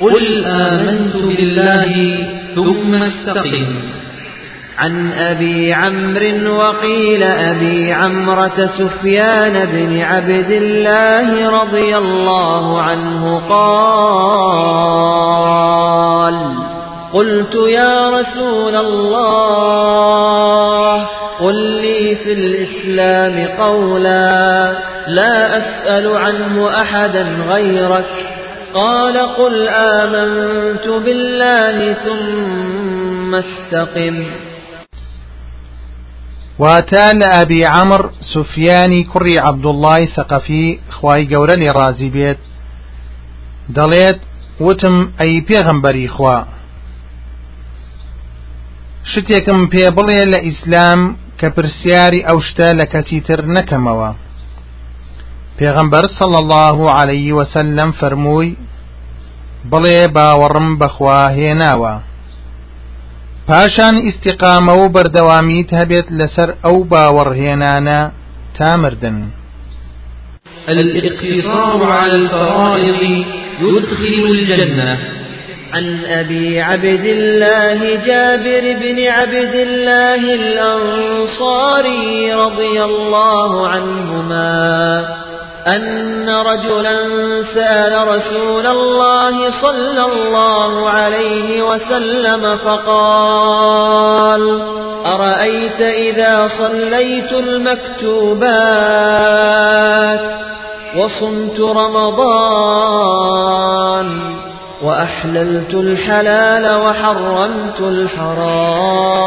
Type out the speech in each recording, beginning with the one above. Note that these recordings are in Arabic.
قل آمنت بالله ثم استقم. عن أبي عمرو وقيل أبي عمرة سفيان بن عبد الله رضي الله عنه قال قلت يا رسول الله قل لي في الإسلام قولا لا أسأل عنه أحدا غيرك. قال قل آمنت بالله ثم استقم. لە ئەبی عەمر سوفیانی کوڕی عەبدوڵڵای سەقەفی خوای گەورە لێ ڕازی بێت دەڵێت وتم ئەی پێغەمبەری خوا. شتێکم پێ بڵێ لە ئیسلام کە پرسیاری ئەو پێغەمبەر صڵ الله عليه وسلم فەرمووی بڵێ باوەڕم بەخوا هێناوە پاشان ئیسیقامە و بەردەوامیت هەبێت لەسەر ئەو باوەڕهێنانە تا مردن. الاقتصار على الفرائض يدخل الجنة. عن أبي عبد الله جابر بن عبد الله الأنصاري رضي الله عنهما. أن رجلا سأل رسول الله صلى الله عليه وسلم فقال أرأيت إذا صليت المكتوبات وصمت رمضان وأحللت الحلال وحرمت الحرام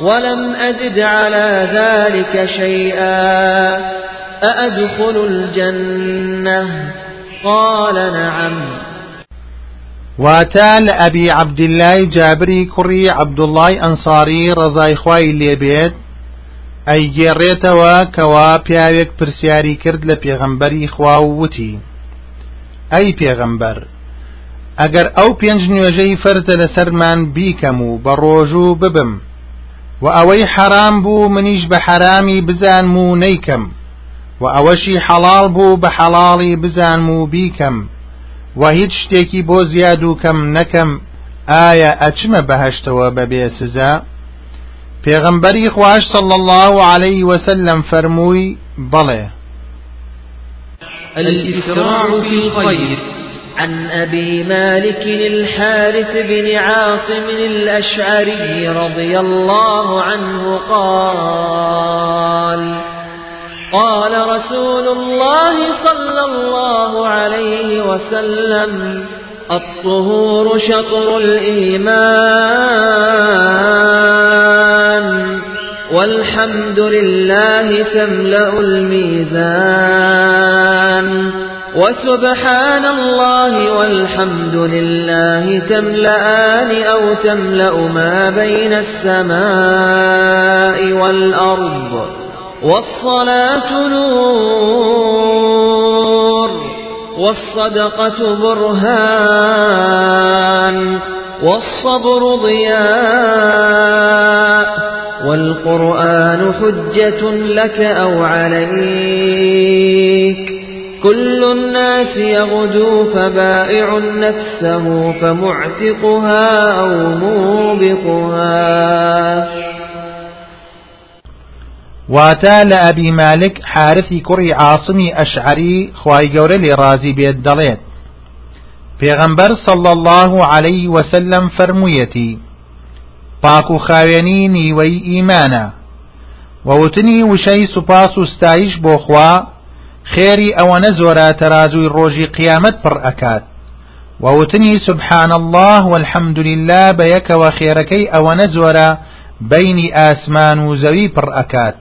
ولم أزد على ذلك شيئا. أأدخل الجنة؟ قال نعم. واتە لە ئەبی عەبدیلای جابری کوڕی عەبدوڵای ئەنساری ڕزای خوای لێبێت ئەیگێڕێتەوە کەوا پیاوێک پرسیاری کرد لە پێغەمبەری خوا و وتی ئەی پێغەمبەر ئەگەر ئەو پێنج نوێژەی فەرزە لەسەرمان بیکەم و بە ڕۆژوو ببم. و ئەوەی حەرام بوو منیش بە حەرامی بزانم و نەیکەم و ئەوەشی حەڵال بوو بە حەڵاڵی بزانم و بیکەم و هیچ شتێکی بۆ زیاد و کەم نەکەم ئایا ئەچمە بەهشتەوە سزا صلى الله عليه وسلم فەرمووی بەڵێ الإسراع في الخير. عن أبي مالك الحارث بن عاصم الأشعري رضي الله عنه قال قال رسول الله صلى الله عليه وسلم الطهور شطر الإيمان والحمد لله تملأ الميزان. وسبحان الله والحمد لله تملأان أو تملأ ما بين السماء والأرض. والصلاة نور والصدقة برهان والصبر ضياء والقرآن حجة لك أو عليك. كل الناس يغدو فبائع نفسه فمعتقها أو موبقها. واتە لە ئەبی مالک حارثی کوڕی عاصمی ئەشعری خی گەورە لێ ڕازی بێت دەڵێت. پێغەمبەر صل الله عليه وسلم فەرموویەتی پاک و خاوێنی نیوەی ئیمانە. وەوتنی وشەی سوپاس و ستایش بۆ خوا خێری ئەوەنە زۆرە تەرازووی ڕۆژی قیامەت پڕ ئەکات. وەوتنی سبحان الله والحمد لله بە یەکەوە خێرەکەی ئەوەنە زۆرە بینی ئاسمان و زەوی پڕ ئەکات.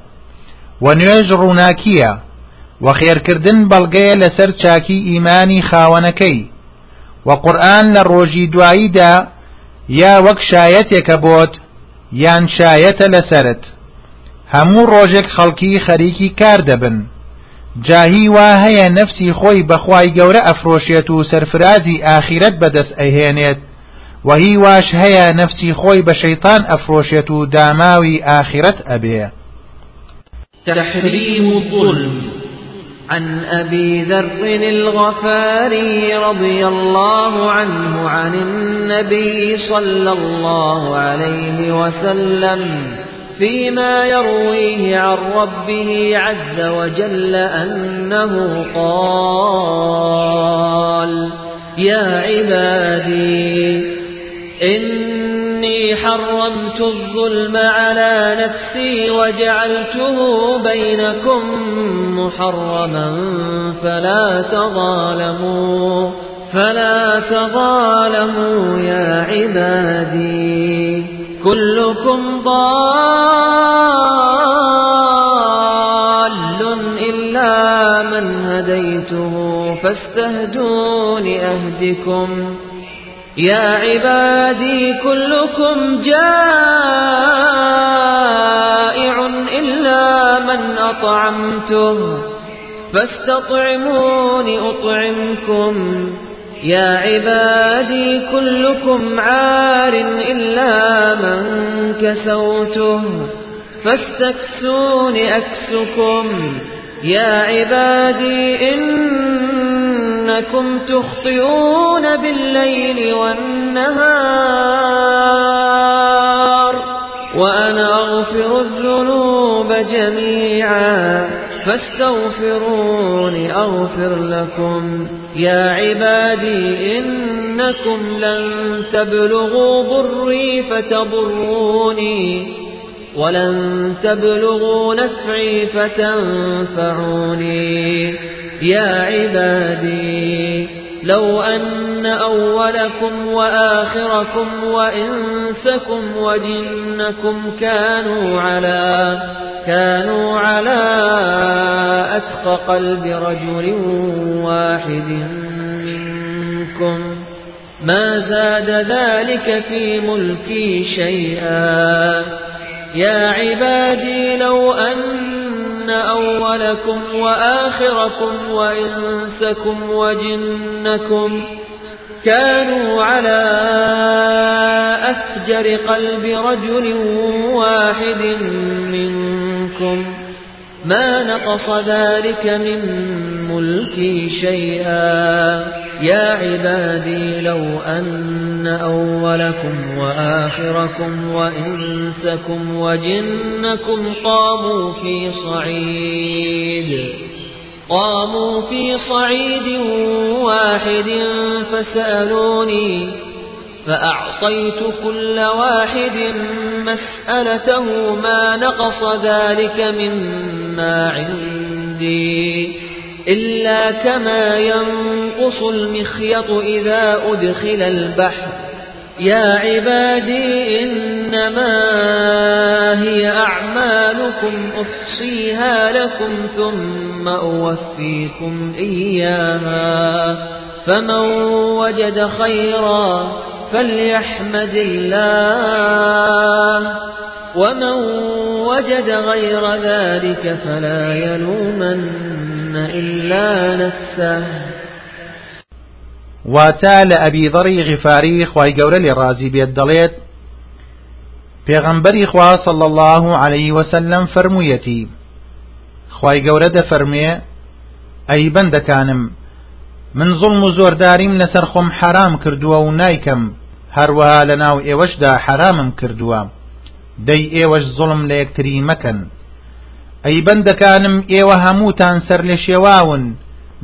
و نوێژ ڕووناکیە. و خێرکردن بەڵگەیە لەسەر چاکی ئیمانی خاوەنەکەی. و قورآن لە ڕۆژی دواییدا یا وەک شایەتێکە بۆت یان شایەتە لەسرت. هەموو ڕۆژێک خەڵکی خەریکی کار دەبن. جاهی وا هەیە نەفسی خۆی بەخوای گەورە ئەفرۆشێت و سەرفرازی ئاخیرەت بەدەست ئەهێنێت وهی واش هەیە نەفسی خۆی بە شەیتان ئەفرۆشێت و داماوی ئاخیرەت ئەبێ. تحريم الظلم. عن أبي ذر الغفاري رضي الله عنه عن النبي صلى الله عليه وسلم فيما يرويه عن ربه عز وجل أنه قال يا عبادي إني حرمت الظلم على نفسي وجعلته بينكم محرما فلا تظالموا فلا تظالموا يا عبادي. كلكم ضال إلا من هديته فاستهدون أهدكم يا عبادي كلكم جائع إلا من أطعمته فاستطعمون أطعمكم يا عبادي كلكم عار إلا من كسوته فاستكسون أكسكم يا عبادي إنكم تخطئون بالليل والنهار وأنا أغفر الذنوب جميعا فاستغفروني أغفر لكم يا عبادي إنكم لن تبلغوا ضري فتضروني ولن تبلغوا نفعي فتنفعوني يا عبادي لو أن أولكم وآخركم وإنسكم وجنكم كانوا على كانوا على أتقى قلب رجل واحد منكم. ما زاد ذلك في ملكي شيئا. يا عبادي لو أن أولكم وآخركم وإنسكم وجنكم كانوا على أفجر قلب رجل واحد منكم ما نقص ذلك من ملكي شيئا. يا عبادي لو أن أولكم وآخركم وإنسكم وجنكم قاموا في صعيد. قاموا في صعيد واحد فسألوني فأعطيت كل واحد مسألته ما نقص ذلك مما عندي إلا كما ينقص المخيط إذا أدخل البحر. يا عبادي إنما هي أعمالكم أحصيها لكم ثم أوفيكم إياها. فمن وجد خيرا فليحمد الله. ومن وجد غير ذلك فلا يلومن إلا نفسه. واتا لە ئەبی دەڕی غیفاری خی گەورە لێ ڕازی بێت دەڵێت پێغەمبەری خوا صلى الله عليه وسلم فەرموویەتی خی گەورە دەفەرمێ ئەی بەندەکانم من زڵم و زۆرداریم لەسەر حرام کردووە و هەروەها لە ناو ئێوەشدا حرامم کردووە. دەی ئێوەش زڵم لە یەکتری مەکەن. ئەی بەندەکانم ئێوە هەمووتان سەر لە شێواون.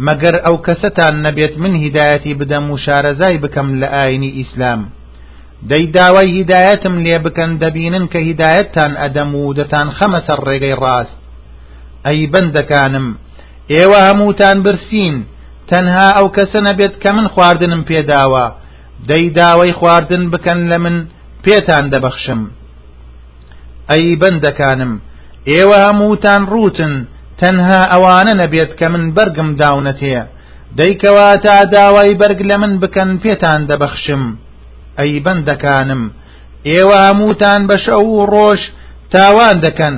مەگەر ئەو کەسەتان نەبێت من هیدایەتی بدەم و شارەزای بکەم لە ئاینی ئیسلام. دەی داوای هیدایەتم لێ بکەن دەبینن کە هیدایەتتان ئەدەم و دەتان خەمە سەر ڕێگەی ڕاست. ئەی بەندەکانم ئێوە هەمووتان برسین. تەنها ئەو کەسە نەبێت کە من خواردنم پێداوە. دەی داوای خواردن بکەن لە من پێتان دەبەخشم. ئەی بەندەکانم ئێوە هەمووتان ڕوتن تەنها ئەوانە نەبێت کە من بەرگم داونەتێ دەیکەوا تا داوای بەرگ لە من بکەن پێتان دەبەخشم. ئەی بەندەکانم ئێوە هەمووتان بە شەو و ڕۆژ تاوان دەکەن.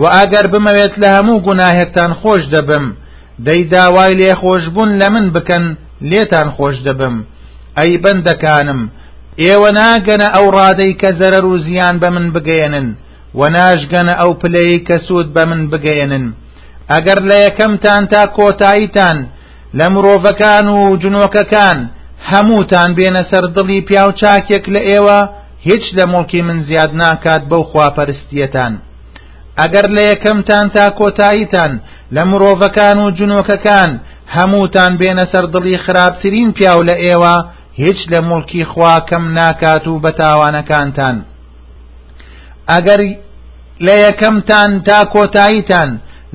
و ئەگەر بمەوێت لە هەموو گوناهێکتان خۆش دەبم دەی داوای لێ خۆشببوون لە من بکەن لێتان خۆش دەبم. ئەی بەندەکانم ئێوە ناگەنە ئەو ڕادەی کە زەرەر و زیان بە من بگەێنن و ناشگەنە ئەو پلەی کە سوود بە من بگەێنن ئەگەر لە یەکەمتان تا کۆتاییتان لە مرۆڤەکان و جنۆکەکان هەمووتان بێنە سەر دڵی پیاو چاکێک لە ئێوە هیچ لە مڵکی من زیاد ناکات بەو خواپەرستیەتان. ئەگەر لە یەکەمتان تا کۆتاییتان لە مرۆڤەکان و جنۆکەکان هەمووتان بێنە سەر دڵی خراپترین پیاو لە ئێوە هیچ لە مڵکی خوا کەم ناکات و بە تاوانەکانتان. ئەگەر لە یەکەمتان تا کۆتاییتان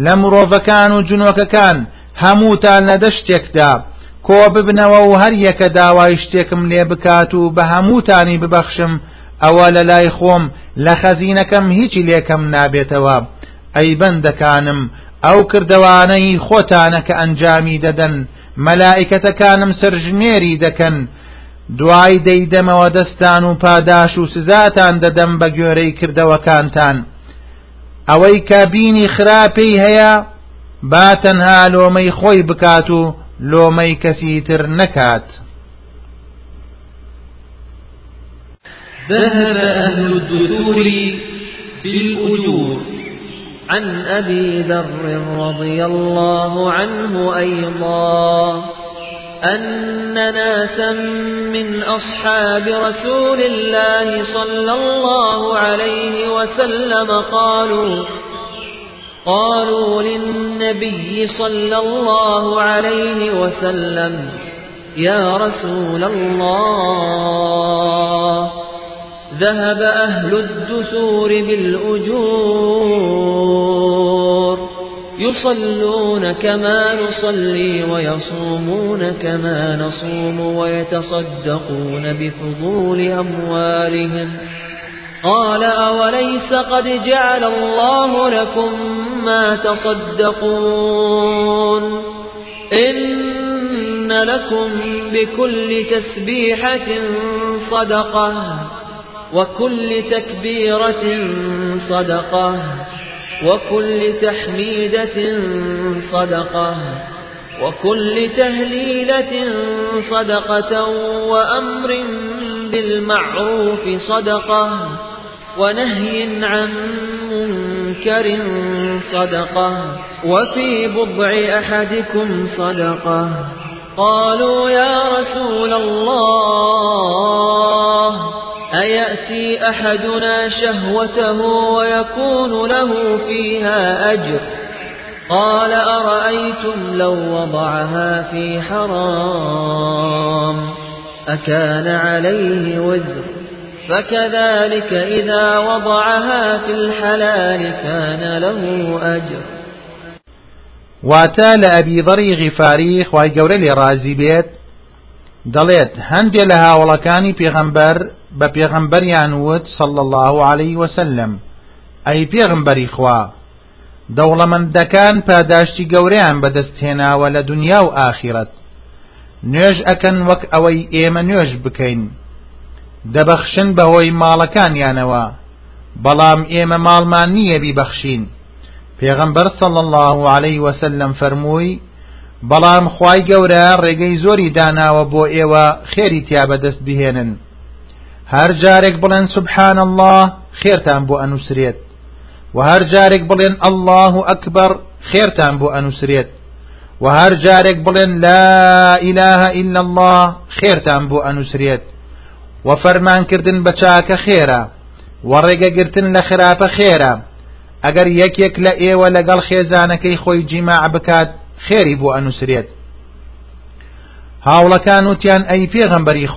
لە مرۆڤەکان و جنۆکەکان هەمووتان لە دەشتێکدا کۆ ببنەوە و هەر یەکە داوای شتێکم لێ بکات و بە هەمووتانی ببەخشم ئەوە لە لای خۆم لە خەزینەکەم هیچی لێکم نابێتەوە. ئەی بەندەکانم ئەو کردوانەی خۆتانە کە ئەنجامی دەدەن مەلائکەتەکانم سرژنێری دەکەن دوای دەیدەمەوە دەستان و پاداش و سزاتان دەدەم بە گوێرەی کردەوەکانتان. ئەوەی کابینی خراپەی هەیە با تەنها لۆمەی خۆی بکات و لۆمەی کەسی تر نەکات ذهب أهل الدثور بالأجور. عن أبي ذر رضي الله عنه أيضا. أن من أصحاب رسول الله صلى الله عليه وسلم قالوا قالوا للنبي صلى الله عليه وسلم يا رسول الله ذهب أهل الدثور بالأجور يصلون كما نصلي ويصومون كما نصوم ويتصدقون بفضول أموالهم. قال أوليس قد جعل الله لكم ما تصدقون؟ إن لكم بكل تسبيحة صدقة وكل تكبيرة صدقة. وكل تحميدة صدقة وكل تهليلة صدقة وأمر بالمعروف صدقة ونهي عن منكر صدقة وفي بضع أحدكم صدقة. قالوا يا رسول الله أيأتي أحدنا شهوته ويكون له فيها أجر؟ قال أرأيتم لو وضعها في حرام؟ أكان عليه وزر. فكذلك إذا وضعها في الحلال كان له أجر. ئەبی بەڕی غیفاری خی گەورە لێ ڕازی بێت دەڵێت هەندێک لە هاوڵەکانی پێغەمبەر بە پێغەمبەریان وت صل الله عليه وسلم. ئەی پێغمبەری خوا دەوڵەمەندەکان پاداشتی گەورەیان بەدەستهێناوە لە دنیا و ئاخیرەت نوێژ ئەکەن وەک ئەوەی ئێمە نوێژ بکەین. دەبەخشن بەهۆی ماڵەکانیانەوە. بەڵام ئێمە ماڵمان نییە بیبەخشین. پێغەمبەر صل الله عليه وسلم فەرمووی بەڵام خوای گەورە ڕێگەی زۆری داناوە بۆ ئێوە خێری تیا بەدەست بهێنن. هەر جارێک بڵێن سبحان الله خێرتان بۆ ئەنووسرێت و هەر جارێک الله ئەکبەر خێرتان بۆ ئەنووسرێت و هەر جارێک لا إله إلا الله خێرتان بۆ ئەنووسرێت و فەرمانکردن بە چاکە خێرە و ڕێگەگرتن لە خراپە خێرە ئەگەر یەکێک لە ئێوە لەگەڵ خێزانەکەی خۆی جیماع بکات خێری بۆ ئەنووسرێت هاوڵەکان وتیان ئەی پێغەمبەری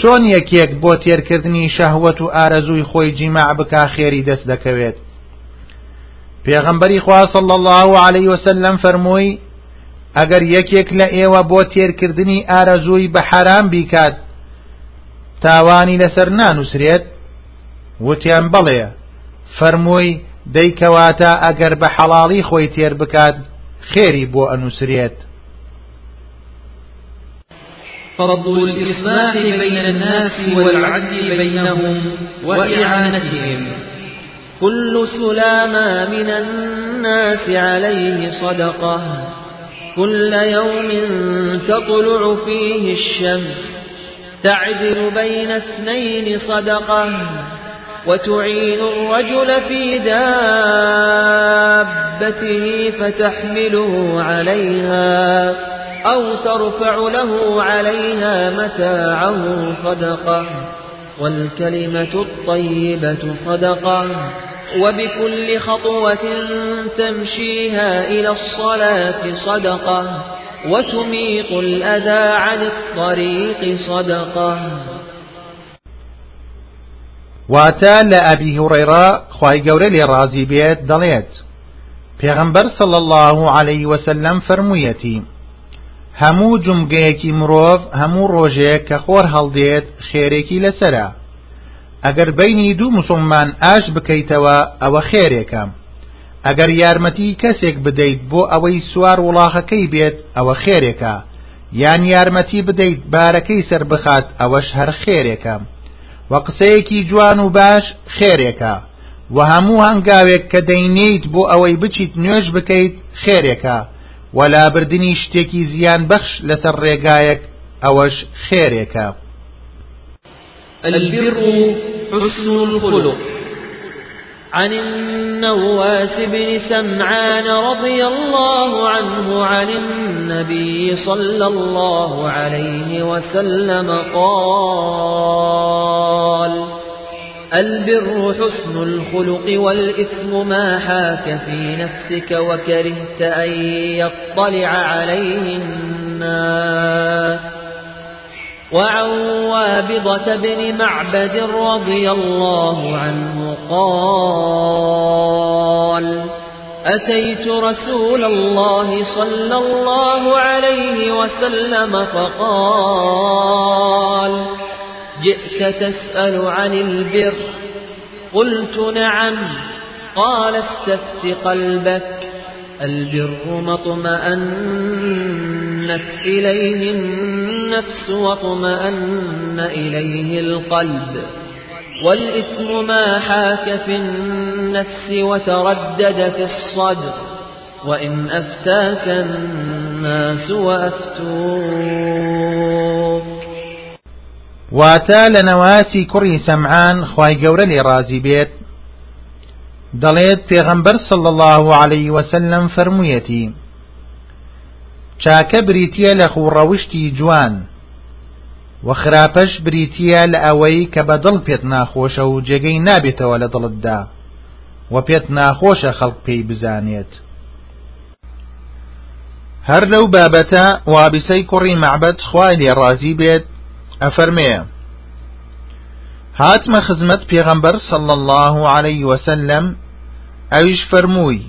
چۆن یەکێک بۆ تێرکردنی شەهوت و ئارەزووی خۆی جیماع بکا خێری دەست دەکەوێت؟ پێغەمبەری خوا صلی الله عليه وسلم فەرمووی ئەگەر یەکێک لە ئێوە بۆ تێرکردنی ئارەزووی بە حرام بیکات تاوانی لەسەر نانووسرێت؟ وتیان بەڵێ فەرمووی دەیکەواتە ئەگەر بە حەڵاڵی خۆی تێر بکات خێری بۆ ئەنووسرێت. فرض الإصلاح بين الناس والعدل بينهم وإعانتهم. كل سلامة من الناس عليه صدقة. كل يوم تطلع فيه الشمس تعدل بين اثنين صدقة. وتعين الرجل في دابته فتحمله عليها. أو ترفع له عليها متاعه صدقة والكلمة الطيبة صدقة. وبكل خطوة تمشيها إلى الصلاة صدقة وتميط الأذى عن الطريق صدقة. واتە لە ئەبی هوڕێرا خی گەورە لێ ڕازی بێت دەڵێت پێغەمبەر صل الله عليه وسلم فەرموویەتی هەموو جمگەیەکی مرۆڤ هەموو ڕۆژێک کە خۆر هەڵدێت خێرێکی لەسرە ئەگەر بینی دوو مسلمان ئاش بکەیتەوە ئەوە خێرێکە ئەگەر یارمەتی کەسێک بدەیت بۆ ئەوەی سوار وڵاخەکەی بێت ئەوە خێرێکە. یان یارمەتی بدەیت بارەکەی سەر بخات ئەوەش هەر خێرێکە و قسەیەکی جوان و باش خێرێکە. و هەموو هەنگاوێک کە دەینیت بۆ ئەوەی بچیت نوێژ بکەیت خێرێکە. وەلابردننی شتێکی زیان بەخش لەسەر ڕێگایەک ئەوەش خێرێکە. البر حسن الخلق. عن النواس بن سمعان رضي الله عنه عن النبي صلى الله عليه وسلم قال البر حسن الخلق والإثم ما حاك في نفسك وكرهت أن يطلع عليه الناس. وعن وابضة بن معبد رضي الله عنه قال أتيت رسول الله صلى الله عليه وسلم فقال جئت تسأل عن البر. قلت نعم قال استفت قلبك. البر مطمئنت إليه النفس واطمأن إليه القلب. والإثم ما حاك في النفس وتردد في الصدر. وإن أفتاك الناس وأفتوك واتە لە نەواسی کوڕی سەمعان خی گەورە لێ ڕازی بێت. دەڵێت پێغەمبەر صل الله عليه وسلم فەرموویەتی چاکە بریتە لە خوڕەوشتی جوان و خراپەش بریتە لە ئەوەی کە بە دڵ پێت ناخۆشە و جێگەی نابێتەوە لە دڵتدا و پێت ناخۆشە خەڵک پێی بزانێت. هەر لەو بابەتە وابیسەی کوڕی معبەت خوای لێ ڕازی بێت ئەفەرمەیە. هاتمە خزمەت پێغەمبەر صلى الله عليه وسلم ئەویش فەرمووی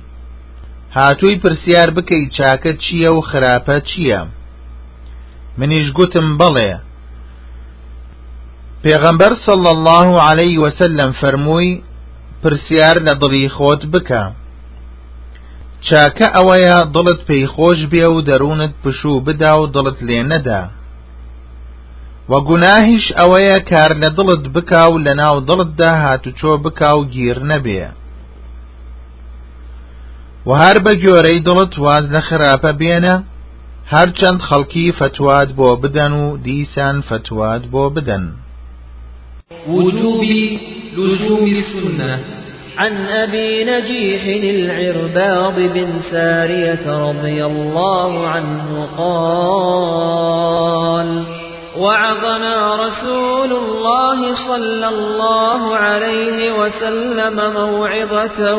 هاتووی پرسیار بکەی چاکە چییە و خراپە چییە؟ منیش گوتم بەڵێ پێغەمبەر صلى الله عليه وسلم فەرمووی پرسیار لە دڵی خۆت بکە. چاکە ئەوەیە دڵت پێی خۆش بێ و دەروونت پشوو بدا و دڵت لێ نەدا. و گوناهیش ئەوەیە کار لە دڵت بکا و لە ناو دڵتدا هاتوچۆ بکا و گیر نەبێ. و بە گۆرەی دڵت واز لە خراپە بێنە هەرچەند خەڵکی فتوات بۆ بدەن و دیسان فتوات بۆ بدەن. وجوب لزوم السنة عن أبي نجيح العرباض بن سارية رضي الله عنه قال وعظنا رسول الله صلى الله عليه وسلم موعظة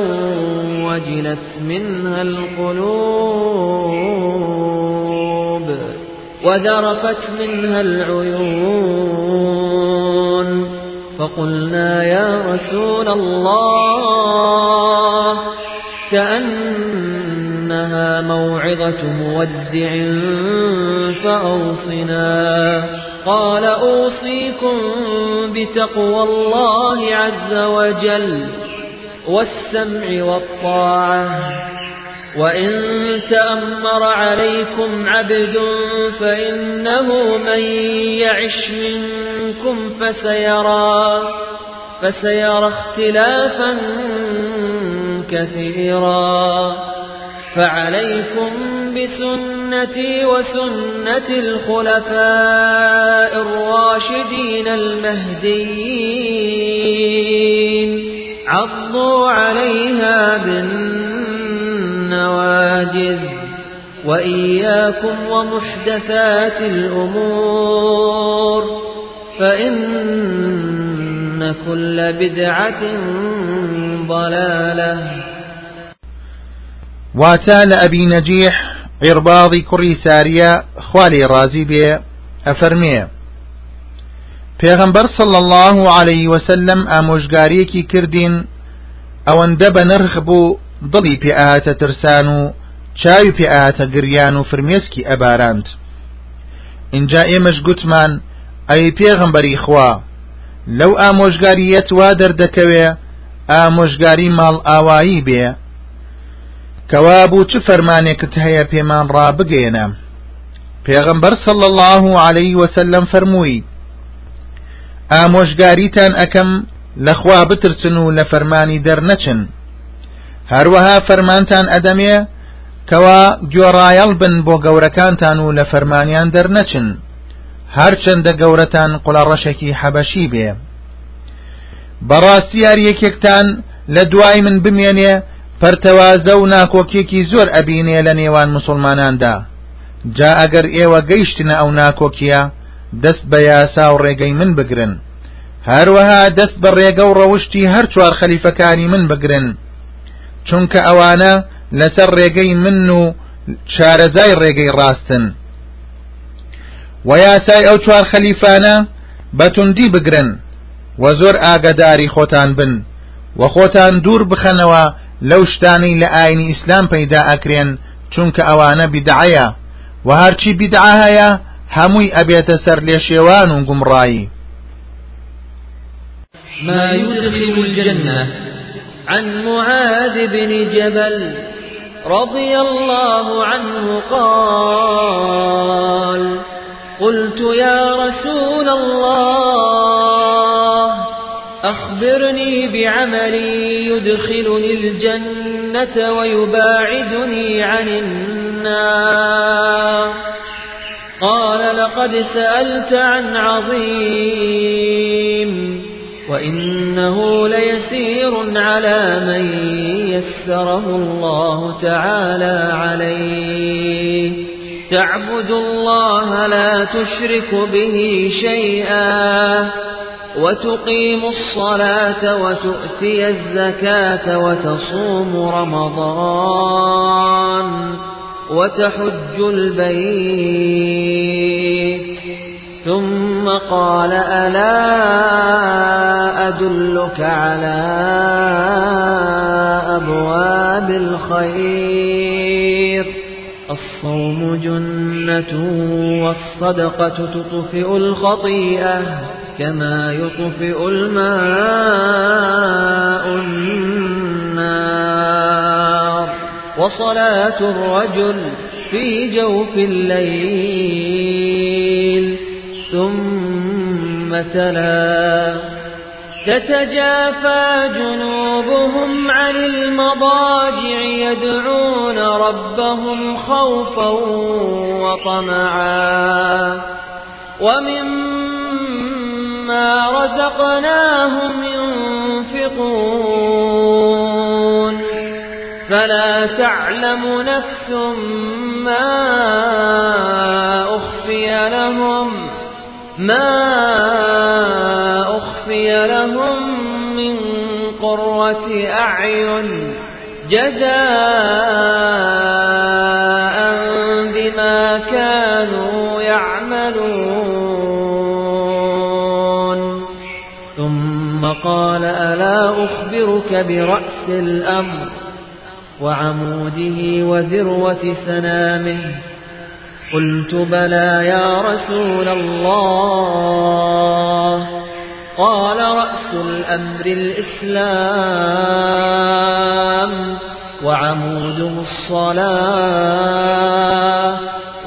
وجلت منها القلوب وذرفت منها العيون فقلنا يا رسول الله كأنها موعظة مودع فأوصنا. قال أوصيكم بتقوى الله عز وجل والسمع والطاعة. وإن تأمر عليكم عبد فإنه من يعش منكم فسيرى فسيرى اختلافا كثيرا. فعليكم بسنتي وسنة الخلفاء الراشدين المهديين. عضوا عليها بالنواجذ وإياكم ومحدثات الأمور. فإن كل بدعة ضلالة واتال أبي نجيح عرباضي كري سارية خوالي رازي بي أفرميه پێغەمبەر صل الله عليه وسلم ئامۆژگاریەکی کردین ئەوەندە بە نرخ بوو دڵی پێ ئاهاتە ترسان و چاوی پێ ئاهاتە گریان و فرمێسکی ئەباراند. اینجا ئێمەش گوتمان ئەی پێغەمبەری خوا لەو ئامۆژگاریەت وا دەردەکەوێ ئامۆژگاری ماڵ ئاوایی بێ. کەوا بوو چ فەرمانێکت هەیە پێمان ڕابگەێنە؟ پێغەمبەر صل الله عليه وسلم فەرمووی ئامۆژگاریتان ئەەکەم لەخوا بترسن و لە فەرمانی دەرنەچن. هەروەها فەرمانتان ئەدەمێ کەوا گوێڕایەڵ بن بۆ گەورەکانتان و لە فەرمانیان دەرنەچن. هەرچەندە گەورەتان قوڵە ڕەشێکی حەبەشی بێ. بەڕاستی یاریەکێکتان لە دوای من بمێنێ پەرتەوازە و ناکۆکێکی زۆر ئەبینێ لە نێوان مسلماناندا. جا ئەگەر ئێوە گەیشتنە ئەو ناکۆکیە دەست بە یاسا و ڕێگەی من بگرن. هەروەها دەست بە ڕێگە و ڕەوشتی هەر چوار خەلیفەکانی من بگرن. چونکە ئەوانە لەسەر ڕێگەی من و شارەزای ڕێگەی ڕاستن. و یاسای ئەو چوار خەلیفانە بەتوندی بگرن و زۆر ئاگداری خۆتان بن. و خۆتان دوور بخەنەوە لەو شتانی لە ئاینی ئیسلام پەیدا ئەکرێن چونکە ئەوانە بیدعەیە. و ئەبێتە سەر لێ شێوان و گومڕایی. ما يدخل الجنة عن معاذ بن جبل رضي الله عنه قال قلت يا رسول الله أخبرني بعملي يدخلني الجنة ويباعدني عن النار. قال لقد سألت عن عظيم وإنه ليسير على من يسره الله تعالى عليه. تعبد الله لا تشرك به شيئا. وتقيم الصلاة وتؤتي الزكاة وتصوم رمضان وتحج البيت. ثم قال ألا أدلك على أبواب الخير. الصوم جنة والصدقة تطفئ الخطيئة. كما يطفئ الماء النار وصلاة الرجل في جوف الليل ثم تلا تتجافى جنوبهم عن المضاجع يدعون ربهم خوفا وطمعا ومما رزقناهم ينفقون فلا تعلم نفس ما أخفي لهم ما أخفي لهم من قرة أعين جزاء ثم قال ألا أخبرك برأس الأمر وعموده وذروة سنامه؟ قلت بلى يا رسول الله. قال رأس الأمر الإسلام وعموده الصلاة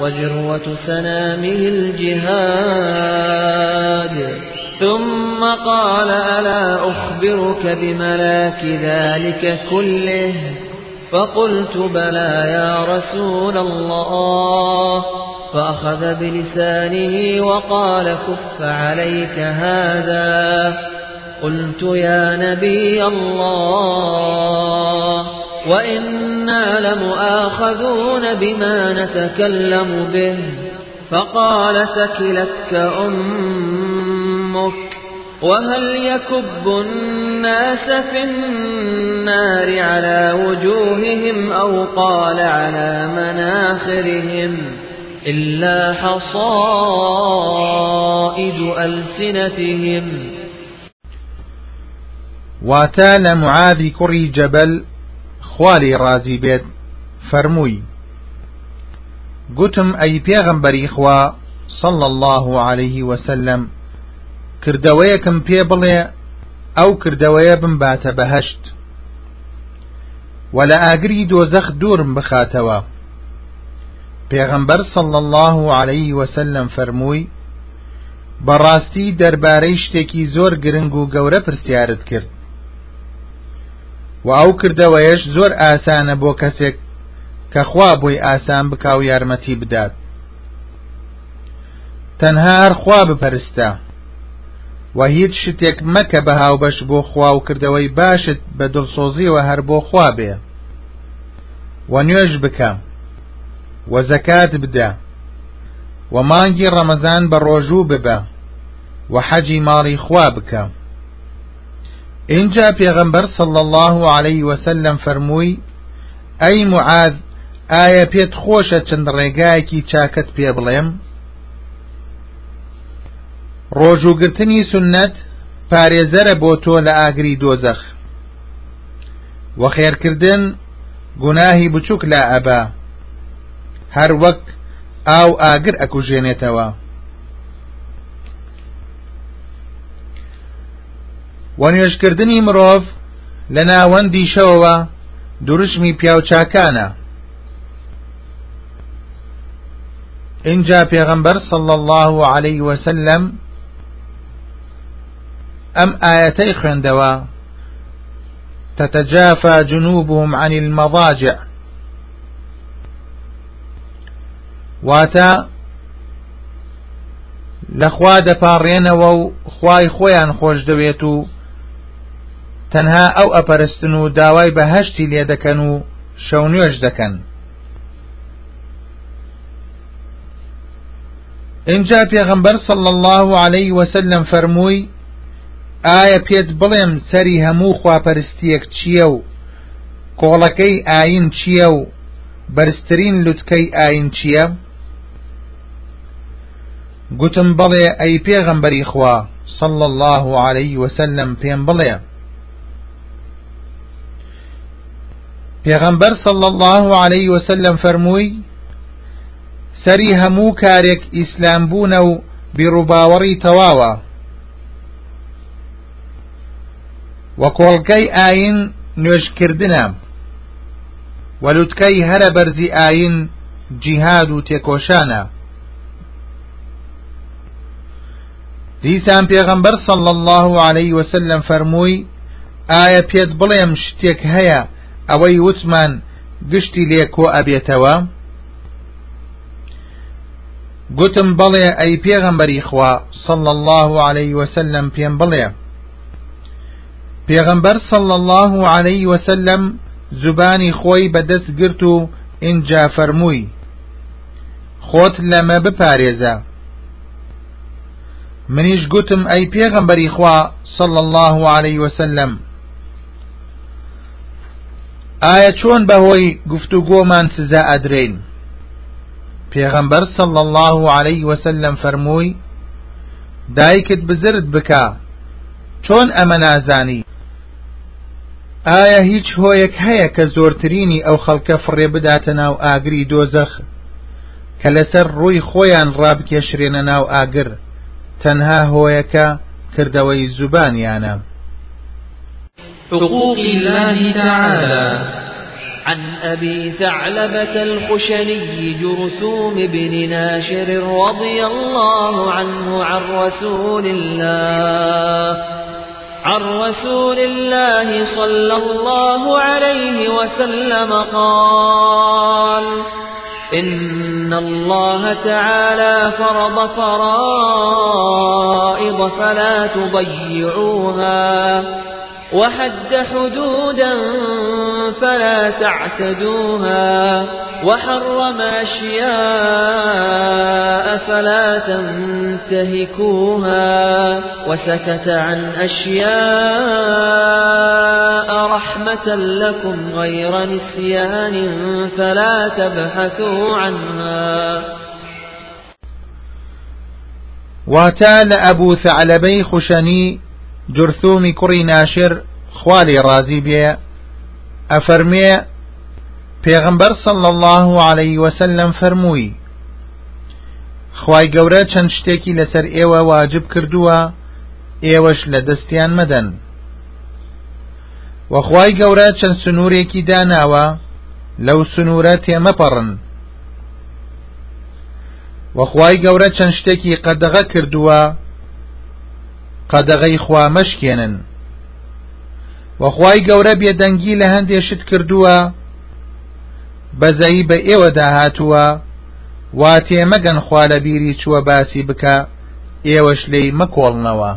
وذروة سنامه الجهاد. ثم قال ألا أخبرك بملاك ذلك كله فقلت بلى يا رسول الله فأخذ بلسانه وقال كف عليك هذا قلت يا نبي الله وإنا لمؤاخذون بما نتكلم به فقال سكلتك أمك وهل يكب الناس في النار على وجوههم أو قال على مناخرهم إلا حصائد ألسنتهم؟ واتە لە معادی کوڕی جەبەل خوالی ڕازی بێت فەرمووی گوتم ئەی خوا صلى الله عليه وسلم. کردەوەیەکم پێ بڵێ ئەو کردەوەیە بمباتە بەهشت. و لە ئاگری دۆزەخ دوورم بخاتەوە. پێغەمبەر صلى الله عليه وسلم فەرمووی بەڕاستی دەربارەی شتێکی زۆر گرنگ و گەورە پرسیارت کرد. و ئەو کردەوەیش زۆر ئاسانە بۆ کەسێک کە خوا بۆی ئاسان بکاو یارمەتی بدات. تەنها هەر خوا بپەرستە. و هیچ شتێک مەکە بە هاوبەش بۆ خوا و کردەوەی باشت بە دڵسۆزیەوە هەر بۆ خوا بێ. و نوێژ بکە. و زەکات بدە. و مانگی ڕەمەزان بە ڕۆژوو ببە. و حەجی ماڵی خوا بکە. اینجا پێغەمبەر صلى الله عليه وسلم فەرمووی ئەی معاذ ئایا پێت خۆشە چەند ڕێگایەکی چاکت پێ بڵێم؟ ڕۆژوگرتنی سنت پارێزەرە بۆ تۆ لە ئاگری دۆزەخ. و خێرکردن گوناهی بچووک لا ئەبا. هەر وەک ئاو ئاگر ئەکوژێنێتەوە. و نوێژکردنی مرۆڤ لە ناوەندی شەوەوە دوورشمی پیاوچاکانە. اینجا پێغەمبەر صلى الله عليه وسلم ئەم ئاەتەی خوێندەوە. تتجافى جنوبهم عن المضاجع. واتە لەخوا دەپاڕێنەوە و خوای خۆیان خۆش دەوێت و تەنها ئەو ئەپەرستن و داوای بەهشتی لێ دەکەن و شەو نوێش دەکەن. اینجا پێغەمبەر صلى الله عليه وسلم فەرمووی ئایا پێت بڵێم سەری هەموو خواپەرستیەک چییە و کۆڵەکەی ئاین چییە و بەرزترین لوتکەی ئاین چییە؟ گوتم بڵێ ئەی پێغەمبەری خوا صلى الله عليه وسلم پێم بڵێ. پێغەمبەر صلى الله عليه وسلم فەرمووی سەری هەموو کارێک ئیسلام بوونە و بیڕووباوەڕی تەواوە. وە کۆڵکەی ئاین نوێژکردنە وەلووتکەی هەرە بەرزی ئاین جیهاد و تێکۆشانە دیسان پێغەمبەر صلى الله عليه وسلم فەرمووی ئایا پێت بڵێم شتێک هەیە ئەوەی وتمان گشتی لێ کۆ ئەبێتەوە گوتم بڵێ ئەی پێغەمبەری خوا الله عليه وسلم پێم بڵێ پێغەمبەر صلى الله عليه وسلم زبانی خۆی بەدەست گرت و اینجا فەرمووی خۆت لەمە بپارێزە منیش گوتم ئەی پێغەمبەری خوا صلى الله عليه وسلم. ئایا چۆن بەهۆی گفتوگۆمان سزا ئەدرین پێغەمبەر صلى الله عليه وسلم فەرمووی دایکت بزرد بکە چۆن ئەمە نازانی؟ ئایا هیچ هۆیەک هەیە کە زۆرترینی ئەو خەڵکە فڕێ بداتە ناو ئاگری دۆزەخ؟ کە لەسەر ڕووی خۆیان ڕابکێشرێنە ناو ئاگر تەنها هۆیەکە کردەوەی زوبانیانە. حقوق الله تعالى. عن أبي ثعلبة الخشني جرثوم بن ناشر رضي الله عنه عن رسول الله. عن رسول الله صلى الله عليه وسلم قال إن الله تعالى فرض فرائض فلا تضيعوها. وحد حدودا فلا تعتدوها وحرم أشياء فلا تنتهكوها وسكت عن أشياء رحمة لكم غير نسيان فلا تبحثوا عنها. واتا لأبو ثعلبي خشني جرثومی کوڕی ناشر خوالی ڕازی بێ. ئەفەرمێ پێغمبەر صلى الله عليه وسلم فەرمووی خی گەورە چەند شتێکی لەسەر ئێوە واجب کردووە ئێوەش لە دەستیان مەدەن. وەخوای گەورە چەند سنوورێکی داناوە لەو سنوورە تێمەپەڕن. وەخوای گەورە چەند شتێکی قەدەغە کردووە قەدەغەی خوا مەشکێنن. وەخوای گەورە بێدەنگی لە هەندێشت کردووە بەزەی بە ئێوە داهاتووە وا تێمەگەن خوا لە بیری چووە باسی بکە ئێوەش لێی مەکۆڵنەوە.